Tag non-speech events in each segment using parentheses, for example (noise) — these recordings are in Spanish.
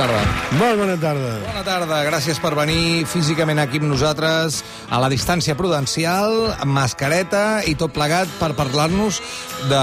tarda. Molt bona tarda. Bona tarda, gràcies per venir físicament aquí amb nosaltres a la distància prudencial, amb mascareta i tot plegat per parlar-nos de,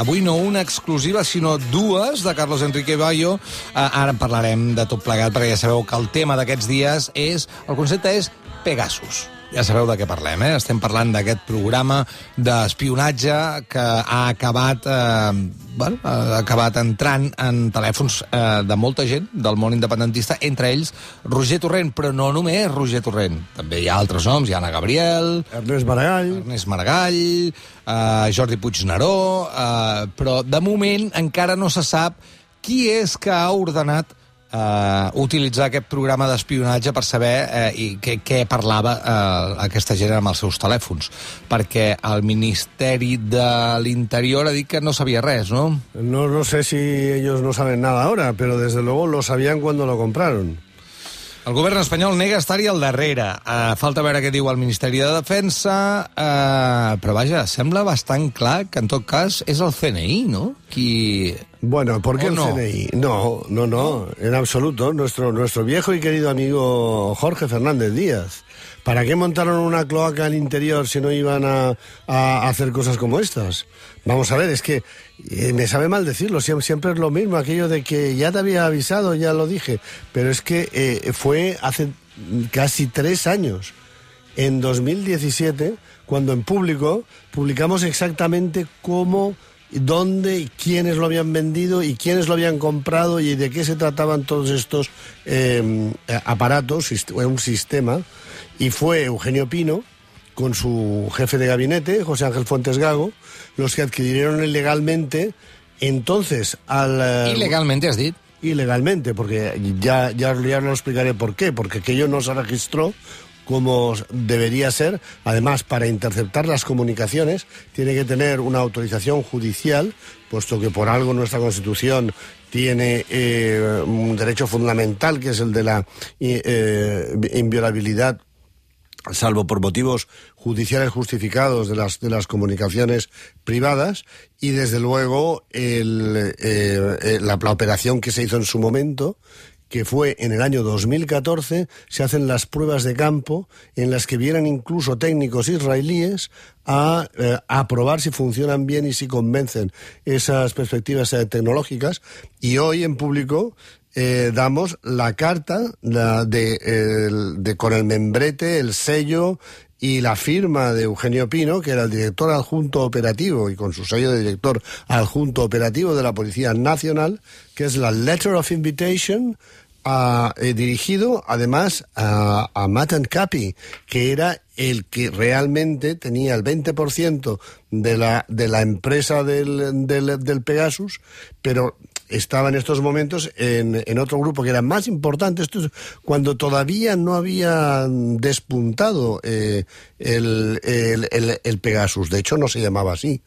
avui no una exclusiva, sinó dues de Carlos Enrique Bayo. Uh, ara en parlarem de tot plegat, perquè ja sabeu que el tema d'aquests dies és, el concepte és Pegasus. Ja sabeu de què parlem, eh? Estem parlant d'aquest programa d'espionatge que ha acabat, eh, bueno, ha acabat entrant en telèfons eh, de molta gent del món independentista, entre ells Roger Torrent, però no només Roger Torrent. També hi ha altres noms, hi ha Anna Gabriel... Ernest Maragall. Ernest Maragall, eh, Jordi Puigneró... Eh, però, de moment, encara no se sap qui és que ha ordenat eh, utilitzar aquest programa d'espionatge per saber eh, i què, què parlava eh, aquesta gent amb els seus telèfons. Perquè el Ministeri de l'Interior ha dit que no sabia res, no? No, no sé si ellos no saben nada ahora, pero desde luego lo sabían cuando lo compraron. El govern espanyol nega estar-hi al darrere. Uh, falta veure què diu el Ministeri de Defensa, uh, però vaja, sembla bastant clar que en tot cas és el CNI, no? Qui... Bueno, ¿por qué ¿O el no? CNI? No, no, no, en absoluto. Nuestro, nuestro viejo y querido amigo Jorge Fernández Díaz. ¿Para qué montaron una cloaca al interior si no iban a, a hacer cosas como estas? Vamos a ver, es que eh, me sabe mal decirlo, siempre, siempre es lo mismo, aquello de que ya te había avisado, ya lo dije, pero es que eh, fue hace casi tres años, en 2017, cuando en público publicamos exactamente cómo dónde y quiénes lo habían vendido y quiénes lo habían comprado y de qué se trataban todos estos eh, aparatos, un sistema. Y fue Eugenio Pino, con su jefe de gabinete, José Ángel Fuentes Gago, los que adquirieron ilegalmente entonces al... eh, Ilegalment, has dit? ilegalmente, porque ya, ya, ya lo explicaré por qué, porque aquello no se registró como debería ser. Además, para interceptar las comunicaciones tiene que tener una autorización judicial, puesto que por algo nuestra Constitución tiene eh, un derecho fundamental, que es el de la eh, inviolabilidad salvo por motivos judiciales justificados de las, de las comunicaciones privadas y desde luego el, eh, eh, la, la operación que se hizo en su momento que fue en el año 2014, se hacen las pruebas de campo en las que vienen incluso técnicos israelíes a, eh, probar si funcionan bien y si convencen esas perspectivas eh, tecnológicas. Y hoy en público eh, damos la carta la de, de- con el membrete, el sello y la firma de Eugenio Pino, que era el director adjunto operativo y con su sello de director adjunto operativo de la Policía Nacional, que es la Letter of Invitation a- eh, dirigido además a, a Matan Capi, que era el que realmente tenía el 20% de la, de la empresa del, del, del Pegasus, pero estaba en estos momentos en, en otro grupo que era más importante. Cuando todavía no había despuntado eh, el, el, el- Pegasus. De hecho, no se llamaba así.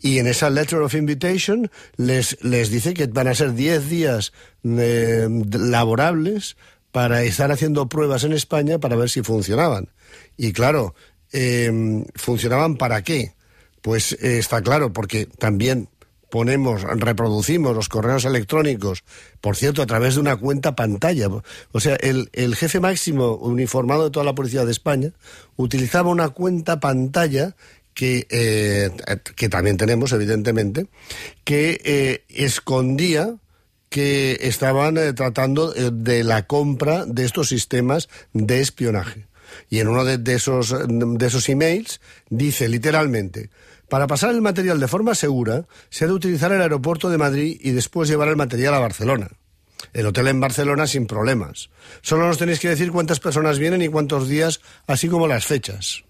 Y en esa letter of invitation les, les dice que van a ser 10 días eh, laborables para estar haciendo pruebas en España para ver si funcionaban. Y claro, eh, ¿funcionaban para qué? Pues está claro, porque también ponemos, reproducimos los correos electrónicos, por cierto, a través de una cuenta pantalla. O sea, el, el jefe máximo uniformado de toda la policía de España utilizaba una cuenta pantalla que, eh, que también tenemos, evidentemente, que eh, escondía que estaban eh, tratando de la compra de estos sistemas de espionaje. Y en uno de esos, de esos emails dice literalmente, para pasar el material de forma segura, se ha de utilizar el aeropuerto de Madrid y después llevar el material a Barcelona. El hotel en Barcelona sin problemas. Solo nos tenéis que decir cuántas personas vienen y cuántos días, así como las fechas.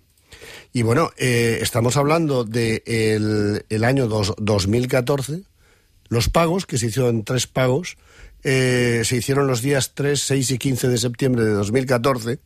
Y bueno, eh, estamos hablando del de el, el año dos, 2014. Los pagos, que se hicieron tres pagos, eh, se hicieron los días 3, 6 y 15 de septiembre de 2014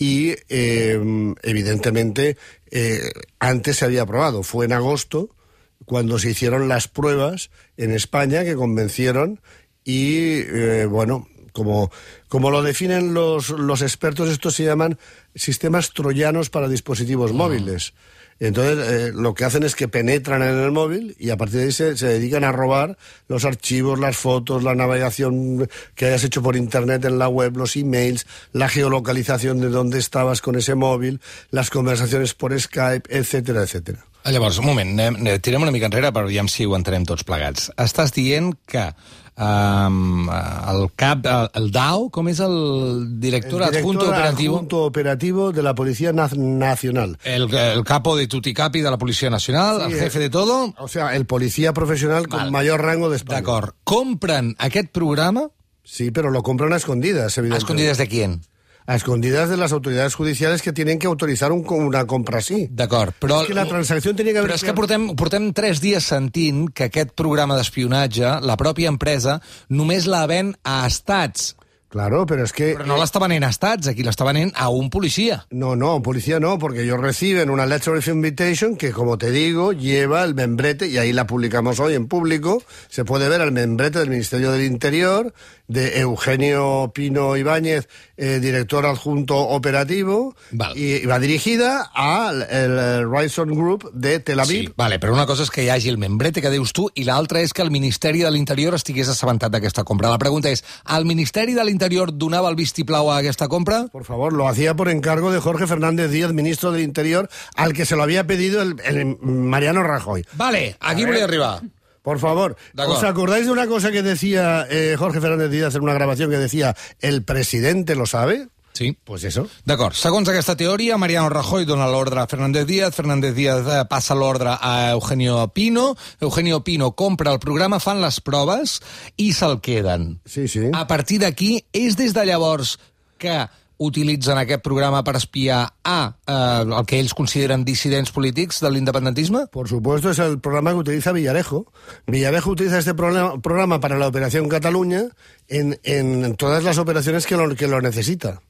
y eh, evidentemente eh, antes se había aprobado. Fue en agosto cuando se hicieron las pruebas en España que convencieron y eh, bueno, como, como lo definen los, los expertos, estos se llaman sistemas troyanos para dispositivos móviles. Entonces, eh, lo que hacen es que penetran en el móvil y a partir de ahí se, se, dedican a robar los archivos, las fotos, la navegación que hayas hecho por internet en la web, los emails, la geolocalización de dónde estabas con ese móvil, las conversaciones por Skype, etcétera, etcétera. Llavors, un moment, anem, tirem una mica enrere per veure si ho entenem tots plegats. Estàs dient que um, el cap, el, el DAO, com és el director, el director adjunto operativo? adjunto operativo de la Policía Na Nacional. El, el capo de tutti capi de la Policía Nacional, sí, el jefe de todo... O sea, el policía profesional con Val. mayor rango de España. D'acord. Compren aquest programa... Sí, pero lo compran a escondidas, evidentemente. ¿A escondidas de quién? A escondidas de las autoridades judiciales que tienen que autorizar un, una compra así. D'acord, però... És que la transacció tenia que haver... Però és que portem, portem tres dies sentint que aquest programa d'espionatge, la pròpia empresa, només la ven a estats. Claro, pero es que... Pero no la está venent a Stats, aquí la está venent a un policía. No, no, policía no, porque ellos reciben una letter of invitation que, como te digo, lleva el membrete, y ahí la publicamos hoy en público, se puede ver el membrete del Ministerio del Interior, de Eugenio Pino Ibáñez, eh, director adjunto operativo, Val. y va dirigida al el Ryson Group de Tel Aviv. Sí, vale, però una cosa és que hi hagi el membrete que dius tu i l'altra és que el Ministeri de l'Interior estigués assabentat d'aquesta compra. La pregunta és, el Ministeri de l'Interior donava el vistiplau a aquesta compra? Por favor, lo hacía por encargo de Jorge Fernández Díaz, ministro del Interior, al que se lo había pedido el, el Mariano Rajoy. Vale, aquí volia arribar. Por favor, ¿os acordáis de una cosa que decía eh, Jorge Fernández Díaz en una grabación que decía, el presidente lo sabe? Sí. Pues eso. D'acord. Segons aquesta teoria, Mariano Rajoy dona l'ordre a Fernández Díaz, Fernández Díaz eh, passa l'ordre a Eugenio Pino, Eugenio Pino compra el programa, fan les proves i se'l queden. Sí, sí. A partir d'aquí, és des de llavors que utilitzen aquest programa per espiar a eh, el que ells consideren dissidents polítics de l'independentisme? Por supuesto, es el programa que utiliza Villarejo. Villarejo utiliza este programa, para la Operación Cataluña en, en todas las operaciones que lo, que lo necesita.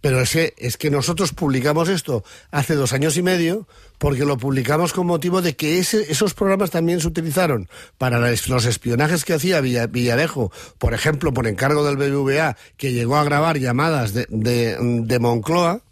Pero es que, es que nosotros publicamos esto hace dos años y medio porque lo publicamos con motivo de que ese, esos programas también se utilizaron para los espionajes que hacía Villarejo, por ejemplo, por encargo del BBVA, que llegó a grabar llamadas de, de, de Moncloa,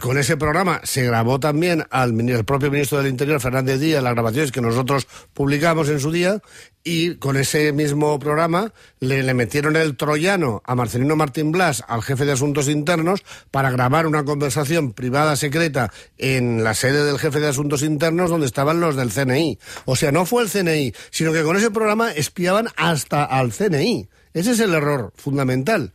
con ese programa se grabó también al propio ministro del Interior, Fernández Díaz, las grabaciones que nosotros publicamos en su día, y con ese mismo programa le, le, metieron el troyano a Marcelino Martín Blas, al jefe de Asuntos Internos, para grabar una conversación privada secreta en la sede del jefe de Asuntos Internos donde estaban los del CNI. O sea, no fue el CNI, sino que con ese programa espiaban hasta al CNI. Ese es el error fundamental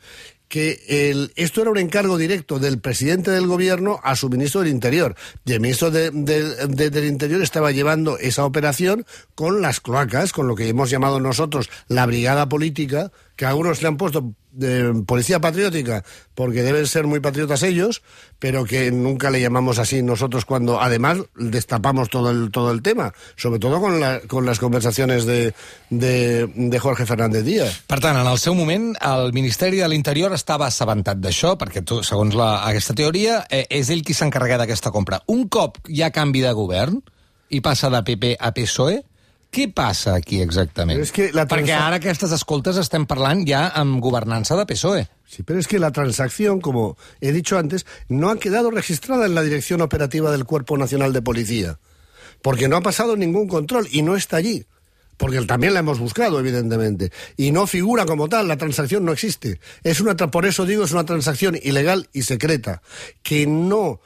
que el, esto era un encargo directo del presidente del gobierno a su ministro del Interior. Y el ministro de, de, de, del Interior estaba llevando esa operación con las cloacas, con lo que hemos llamado nosotros la brigada política, que algunos le han puesto de policía patriótica, porque deben ser muy patriotas ellos, pero que nunca le llamamos así nosotros cuando además destapamos todo el, todo el tema, sobre todo con, la, con las conversaciones de, de, de Jorge Fernández Díaz. Per tant, en el seu moment, el Ministeri de l'Interior estava assabentat d'això, perquè tu, segons la, aquesta teoria, eh, és ell qui s'encarrega d'aquesta compra. Un cop hi ha canvi de govern i passa de PP a PSOE, què passa aquí exactament? Però és que la Perquè ara aquestes escoltes estem parlant ja amb governança de PSOE. Sí, pero es que la transacción, como he dicho antes, no ha quedado registrada en la Dirección Operativa del Cuerpo Nacional de Policía, porque no ha pasado ningún control y no está allí. Porque también la hemos buscado, evidentemente. Y no figura como tal, la transacción no existe. Es una, por eso digo, es una transacción ilegal y secreta, que no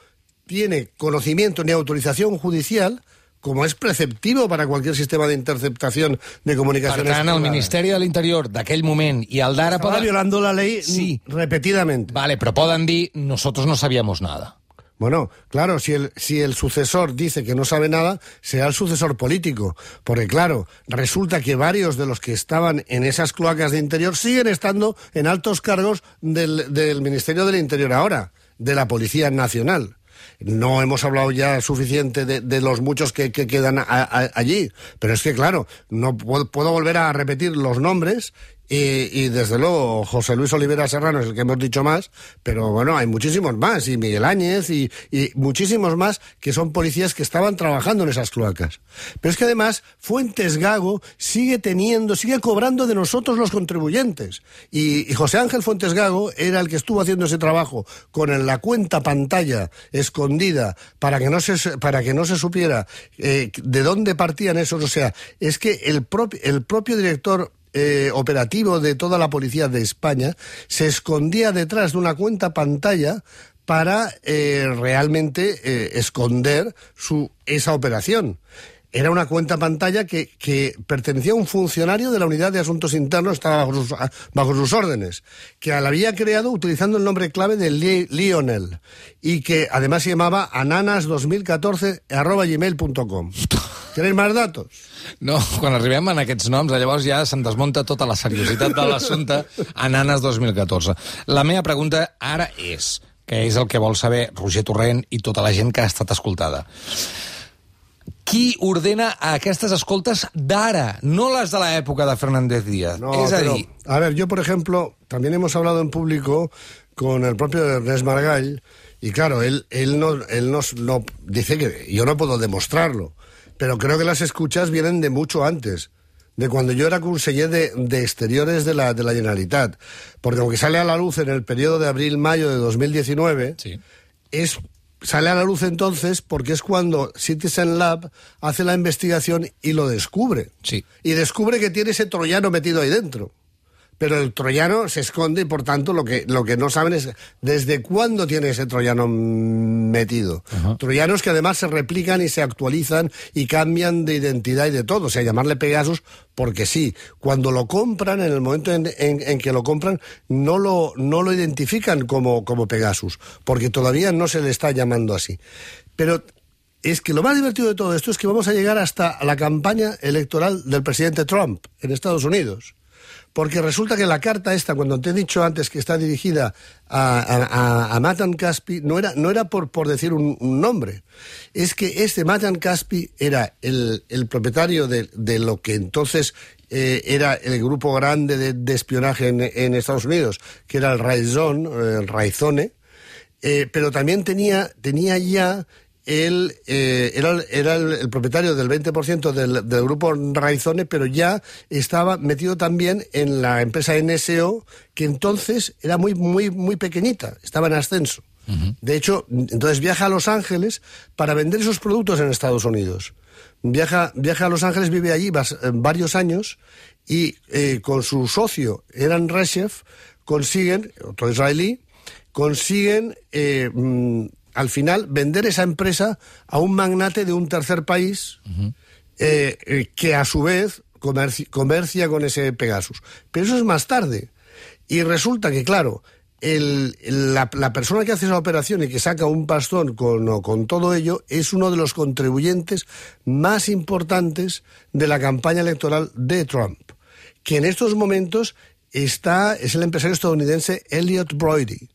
tiene conocimiento ni autorización judicial, como es preceptivo para cualquier sistema de interceptación de comunicaciones. Per tant, el Ministeri de l'Interior d'aquell moment i el d'ara... Estava poden... violando la ley Sí. repetidamente. Vale, però poden dir, nosotros no sabíamos nada. Bueno, claro, si el, si el sucesor dice que no sabe nada, será el sucesor político. Porque, claro, resulta que varios de los que estaban en esas cloacas de interior siguen estando en altos cargos del, del Ministerio del Interior ahora, de la Policía Nacional. No hemos hablado ya suficiente de, de los muchos que, que quedan a, a, allí, pero es que, claro, no puedo, puedo volver a repetir los nombres Y, desde luego José Luis Olivera Serrano es el que hemos dicho más, pero bueno, hay muchísimos más, y Miguel Áñez y, y, muchísimos más que son policías que estaban trabajando en esas cloacas. Pero es que además Fuentes Gago sigue teniendo, sigue cobrando de nosotros los contribuyentes. Y, José Ángel Fuentes Gago era el que estuvo haciendo ese trabajo con la cuenta pantalla escondida para que no se, para que no se supiera eh, de dónde partían esos. O sea, es que el, propio el propio director eh, operativo de toda la policía de España se escondía detrás de una cuenta pantalla para eh, realmente eh, esconder su, esa operación. Era una cuenta pantalla que, que, pertenecía a un funcionario de la Unidad de Asuntos Internos, estaba bajo sus, bajo sus órdenes, que la había creado utilizando el nombre clave de Lionel y que además se llamaba ananas2014.gmail.com. Tenéis más datos? No, quan arribem a aquests noms, llavors ja se'n desmunta tota la seriositat de l'assumpte Ananas 2014. La meva pregunta ara és, que és el que vol saber Roger Torrent i tota la gent que ha estat escoltada. Qui ordena aquestes escoltes d'ara, no les de l'època de Fernández Díaz? No, pero. A ver, yo, por ejemplo, también hemos hablado en público con el propio Ernest Margall, y claro, él, él, no, él nos, no, dice que yo no puedo demostrarlo, pero creo que las escuchas vienen de mucho antes, de cuando yo era conseller de, de exteriores de la, de la Generalitat. Porque aunque sale a la luz en el periodo de abril-mayo de 2019, Sí. es sale a la luz entonces porque es cuando Citizen Lab hace la investigación y lo descubre. Sí. Y descubre que tiene ese troyano metido ahí dentro. Pero el troyano se esconde y por tanto lo que, lo que no saben es desde cuándo tiene ese troyano metido. Ajá. Troyanos que además se replican y se actualizan y cambian de identidad y de todo. O sea, llamarle Pegasus porque sí. Cuando lo compran, en el momento en, en- en que lo compran, no lo, no lo identifican como, como Pegasus, porque todavía no se le está llamando así. Pero es que lo más divertido de todo esto es que vamos a llegar hasta la campaña electoral del presidente Trump en Estados Unidos. Porque resulta que la carta esta, cuando te he dicho antes que está dirigida a, a, Matan Caspi, no era, no era por, por decir un, nombre. Es que este Matan Caspi era el, el propietario de, de lo que entonces eh, era el grupo grande de, espionaje en, en Estados Unidos, que era el Raizón, eh, el Raizone, eh, pero también tenía, tenía ya él eh, era, era el, el propietario del 20% del, del grupo Raizone, pero ya estaba metido también en la empresa NSO, que entonces era muy, muy, muy pequeñita, estaba en ascenso. De hecho, entonces viaja a Los Ángeles para vender esos productos en Estados Unidos. Viaja, viaja a Los Ángeles, vive allí vas- eh, varios años y eh, con su socio, Eran Reshef, consiguen, otro israelí, consiguen eh, mm, al final vender esa empresa a un magnate de un tercer país eh, eh, que a su vez comerci- comercia con ese Pegasus. Pero eso es más tarde. Y resulta que, claro, el- el- la, la persona que hace esa operación y que saca un pastón con, con todo ello es uno de los contribuyentes más importantes de la campaña electoral de Trump, que en estos momentos está, es el empresario estadounidense Elliot Brody,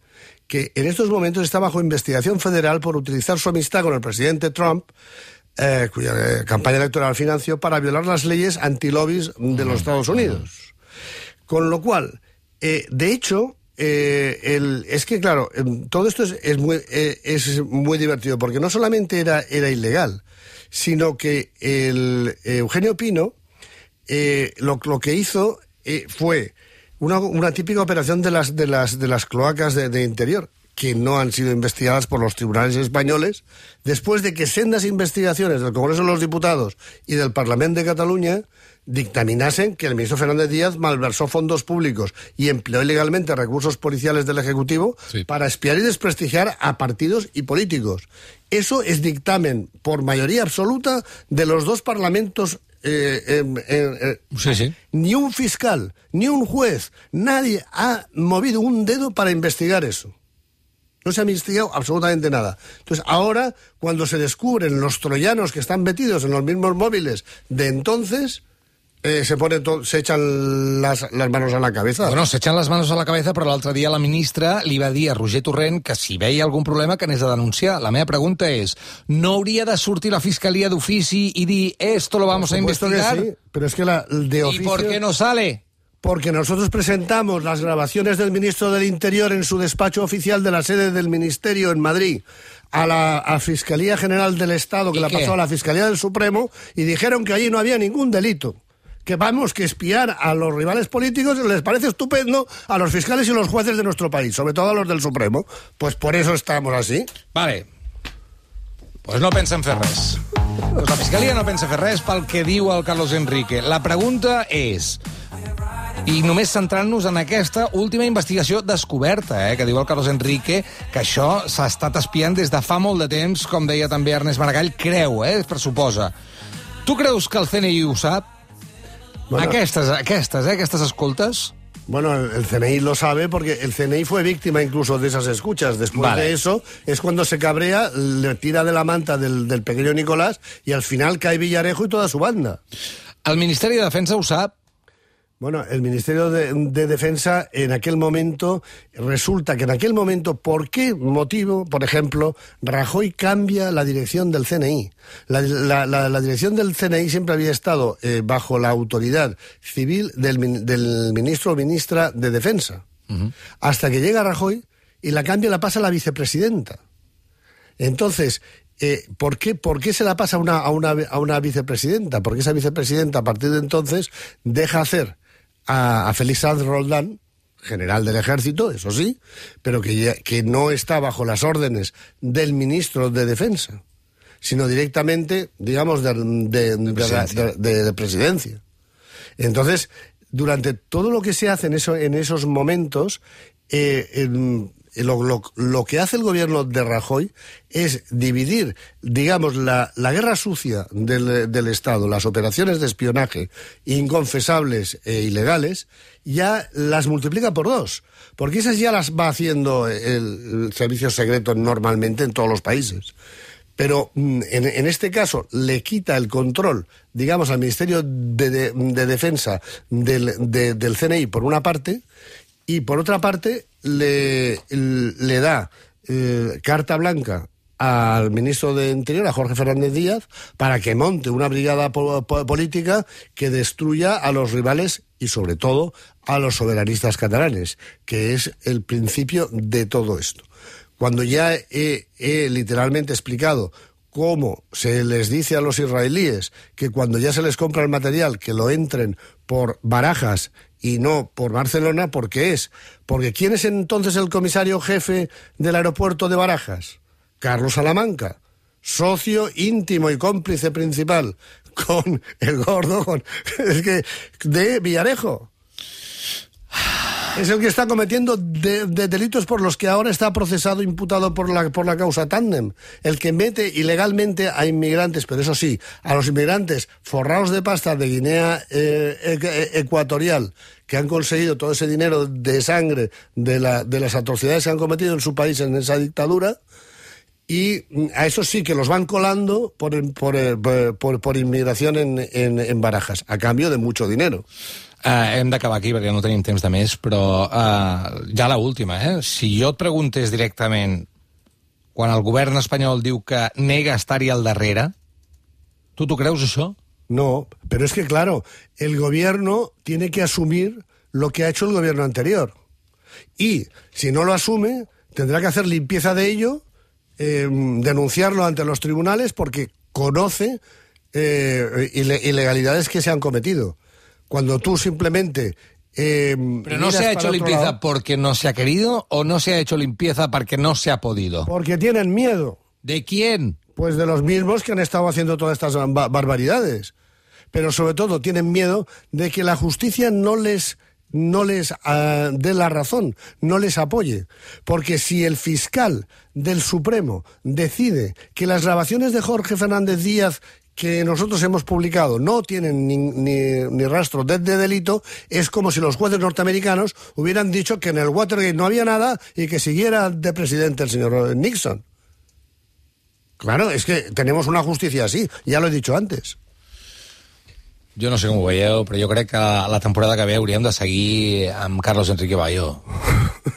que en estos momentos está bajo investigación federal por utilizar su amistad con el presidente Trump, eh, cuya eh, campaña electoral financió, para violar las leyes antilobbies de los Estados Unidos. Con lo cual, eh, de hecho, el- es que, claro, em, todo esto es, muy, divertido, porque no solamente era, ilegal, sino que el Eugenio Pino lo, que hizo fue una, una típica operación de las, de las, de las cloacas de, de interior que no han sido investigadas por los tribunales españoles, después de que sendas investigaciones del Congreso de los Diputados y del Parlamento de Cataluña dictaminasen que el ministro Fernández Díaz malversó fondos públicos y empleó ilegalmente recursos policiales del Ejecutivo Sí. para espiar y desprestigiar a partidos y políticos. Eso es dictamen por mayoría absoluta de los dos parlamentos. Eh, em, eh, eh, Sí, sí. Ni un fiscal, ni un juez, nadie ha movido un dedo para investigar eso. No se ha investigado absolutamente nada. Entonces, ahora, cuando se descubren los troyanos que están metidos en los mismos móviles de entonces, eh, se, pone to- se echan las, las manos a la cabeza. Bueno, s'eixen les mans a la cabeza, però l'altre dia la ministra li va dir a Roger Torrent que si veia algun problema que anés a denunciar. La meva pregunta és, no hauria de sortir la Fiscalia d'ofici i dir esto lo vamos a investigar? sí, pero es que la de ¿Y oficio... por qué no sale? porque nosotros presentamos las grabaciones del ministro del Interior en su despacho oficial de la sede del Ministerio en Madrid a la a Fiscalía General del Estado, que ¿Y la qué? pasó a la Fiscalía del Supremo, y dijeron que allí no había ningún delito. Que vamos, que espiar a los rivales políticos les parece estupendo a los fiscales y los jueces de nuestro país, sobre todo a los del Supremo. Pues por eso estamos así. Vale. Pues no pensen fer res. Pues la Fiscalia no pensa fer res pel que diu el Carlos Enrique. La pregunta és... I només centrant-nos en aquesta última investigació descoberta, eh, que diu el Carlos Enrique, que això s'ha estat espiant des de fa molt de temps, com deia també Ernest Maragall, creu, eh, pressuposa. Tu creus que el CNI ho sap? Bueno. Aquestes, aquestes, eh, aquestes escoltes? Bueno, el, CNI lo sabe porque el CNI fue víctima incluso de esas escuchas. Después Vale. de eso es cuando se cabrea, le tira de la manta del, del pequeño Nicolás y al final cae Villarejo y toda su banda. El Ministeri de Defensa ho sap? Bueno, el Ministerio de, de Defensa en aquel momento, resulta que en aquel momento, ¿por qué motivo, por ejemplo, Rajoy cambia la dirección del CNI? La, la- la- la dirección del CNI siempre había estado eh, bajo la autoridad civil del, min- del ministro o ministra de Defensa. Hasta que llega Rajoy y la cambia y la pasa a la vicepresidenta. Entonces, eh, ¿por, qué, ¿por qué se la pasa a una, a, una, a una vicepresidenta? Porque esa vicepresidenta, a partir de entonces, deja hacer a, a Sanz Roldán, general del ejército, eso sí, pero que, ya- que no está bajo las órdenes del ministro de Defensa, sino directamente, digamos, de, de- presidencia. de- de- de presidencia. Entonces, durante todo lo que se hace en, eso, en esos momentos, eh, en- lo, lo- que hace el gobierno de Rajoy es dividir, digamos, la, la guerra sucia del, del Estado, las operaciones de espionaje inconfesables e ilegales, ya las multiplica por dos. Porque esas ya las va haciendo el, servicio secreto normalmente en todos los países pero mm, en, en este caso le quita el control, digamos, al Ministerio de, de- de Defensa del, de- del CNI por una parte, y por otra parte le, le da eh, carta blanca al ministro de Interior, a Jorge Fernández Díaz, para que monte una brigada po- po- política que destruya a los rivales y sobre todo a los soberanistas catalanes, que es el principio de todo esto. Cuando ya he literalmente explicado cómo se les dice a los israelíes que cuando ya se les compra el material que lo entren por Barajas y no por Barcelona, ¿por qué es? Porque ¿quién es entonces el comisario jefe del aeropuerto de Barajas? Carlos Salamanca, socio íntimo y cómplice principal con el gordo, con, (laughs) es que, de Villarejo. Es el que está cometiendo de, de delitos por los que ahora está procesado, imputado por la, por la causa Tandem. El que mete ilegalmente a inmigrantes, pero eso sí, a los inmigrantes forrados de pasta de Guinea eh, e- Ecuatorial, que han conseguido todo ese dinero de sangre de, la, de las atrocidades que han cometido en su país en esa dictadura, y mm, a eso sí que los van colando por, por, eh, por, por inmigración en, en, en barajas, a cambio de mucho dinero. Uh, hem d'acabar aquí perquè no tenim temps de més, però uh, ja la última, eh? Si jo et preguntés directament quan el govern espanyol diu que nega estar-hi al darrere, tu t'ho creus, això? No, pero es que claro, el gobierno tiene que asumir lo que ha hecho el gobierno anterior. Y si no lo asume, tendrá que hacer limpieza de ello, eh, denunciarlo ante los tribunales porque conoce eh, ile- ilegalidades que se han cometido. Cuando tú simplemente... eh, Pero no se ha hecho limpieza lado, porque no se ha querido o no se ha hecho limpieza porque no se ha podido. Porque tienen miedo. ¿De quién? Pues de los mismos que han estado haciendo todas estas ba- barbaridades. Pero sobre todo tienen miedo de que la justicia no les no les ah, dé la razón, no les apoye. Porque si el fiscal del Supremo decide que las grabaciones de Jorge Fernández Díaz que nosotros hemos publicado no tienen ni, ni- ni rastro de, de delito, es como si los jueces norteamericanos hubieran dicho que en el Watergate no había nada y que siguiera de presidente el señor Nixon. Claro, es que tenemos una justicia así, ya lo he dicho antes. Jo no sé com ho veieu, però jo crec que la temporada que ve hauríem de seguir amb Carlos Enrique Bayo.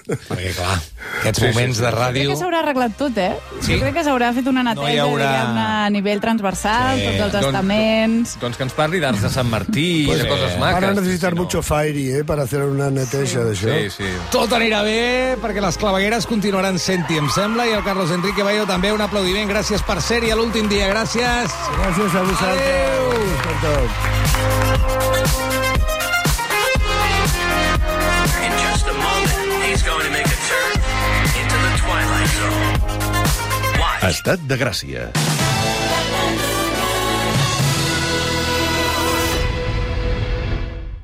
Perquè, clar, aquests Sí, sí, moments sí. de Crec ràdio... que s'haurà arreglat tot, eh? Sí? Jo crec que s'haurà fet una neteja, hi haurà- diguem-ne, a nivell transversal, Sí. tots els Doncs- estaments... Doncs que ens parli d'arts de Sant Martí i Pues, de coses Van maques. a necesitar si no. mucho Fairy, eh, para hacer una neteja de això. Sí, sí. Tot anirà bé, perquè les clavegueres continuaran sent-hi, em sembla, i el Carlos Enrique Bayo també un aplaudiment. Gràcies per ser-hi a l'últim dia, gràcies. Gràcies a vosaltres. Adéu. Per Estat de Gràcia.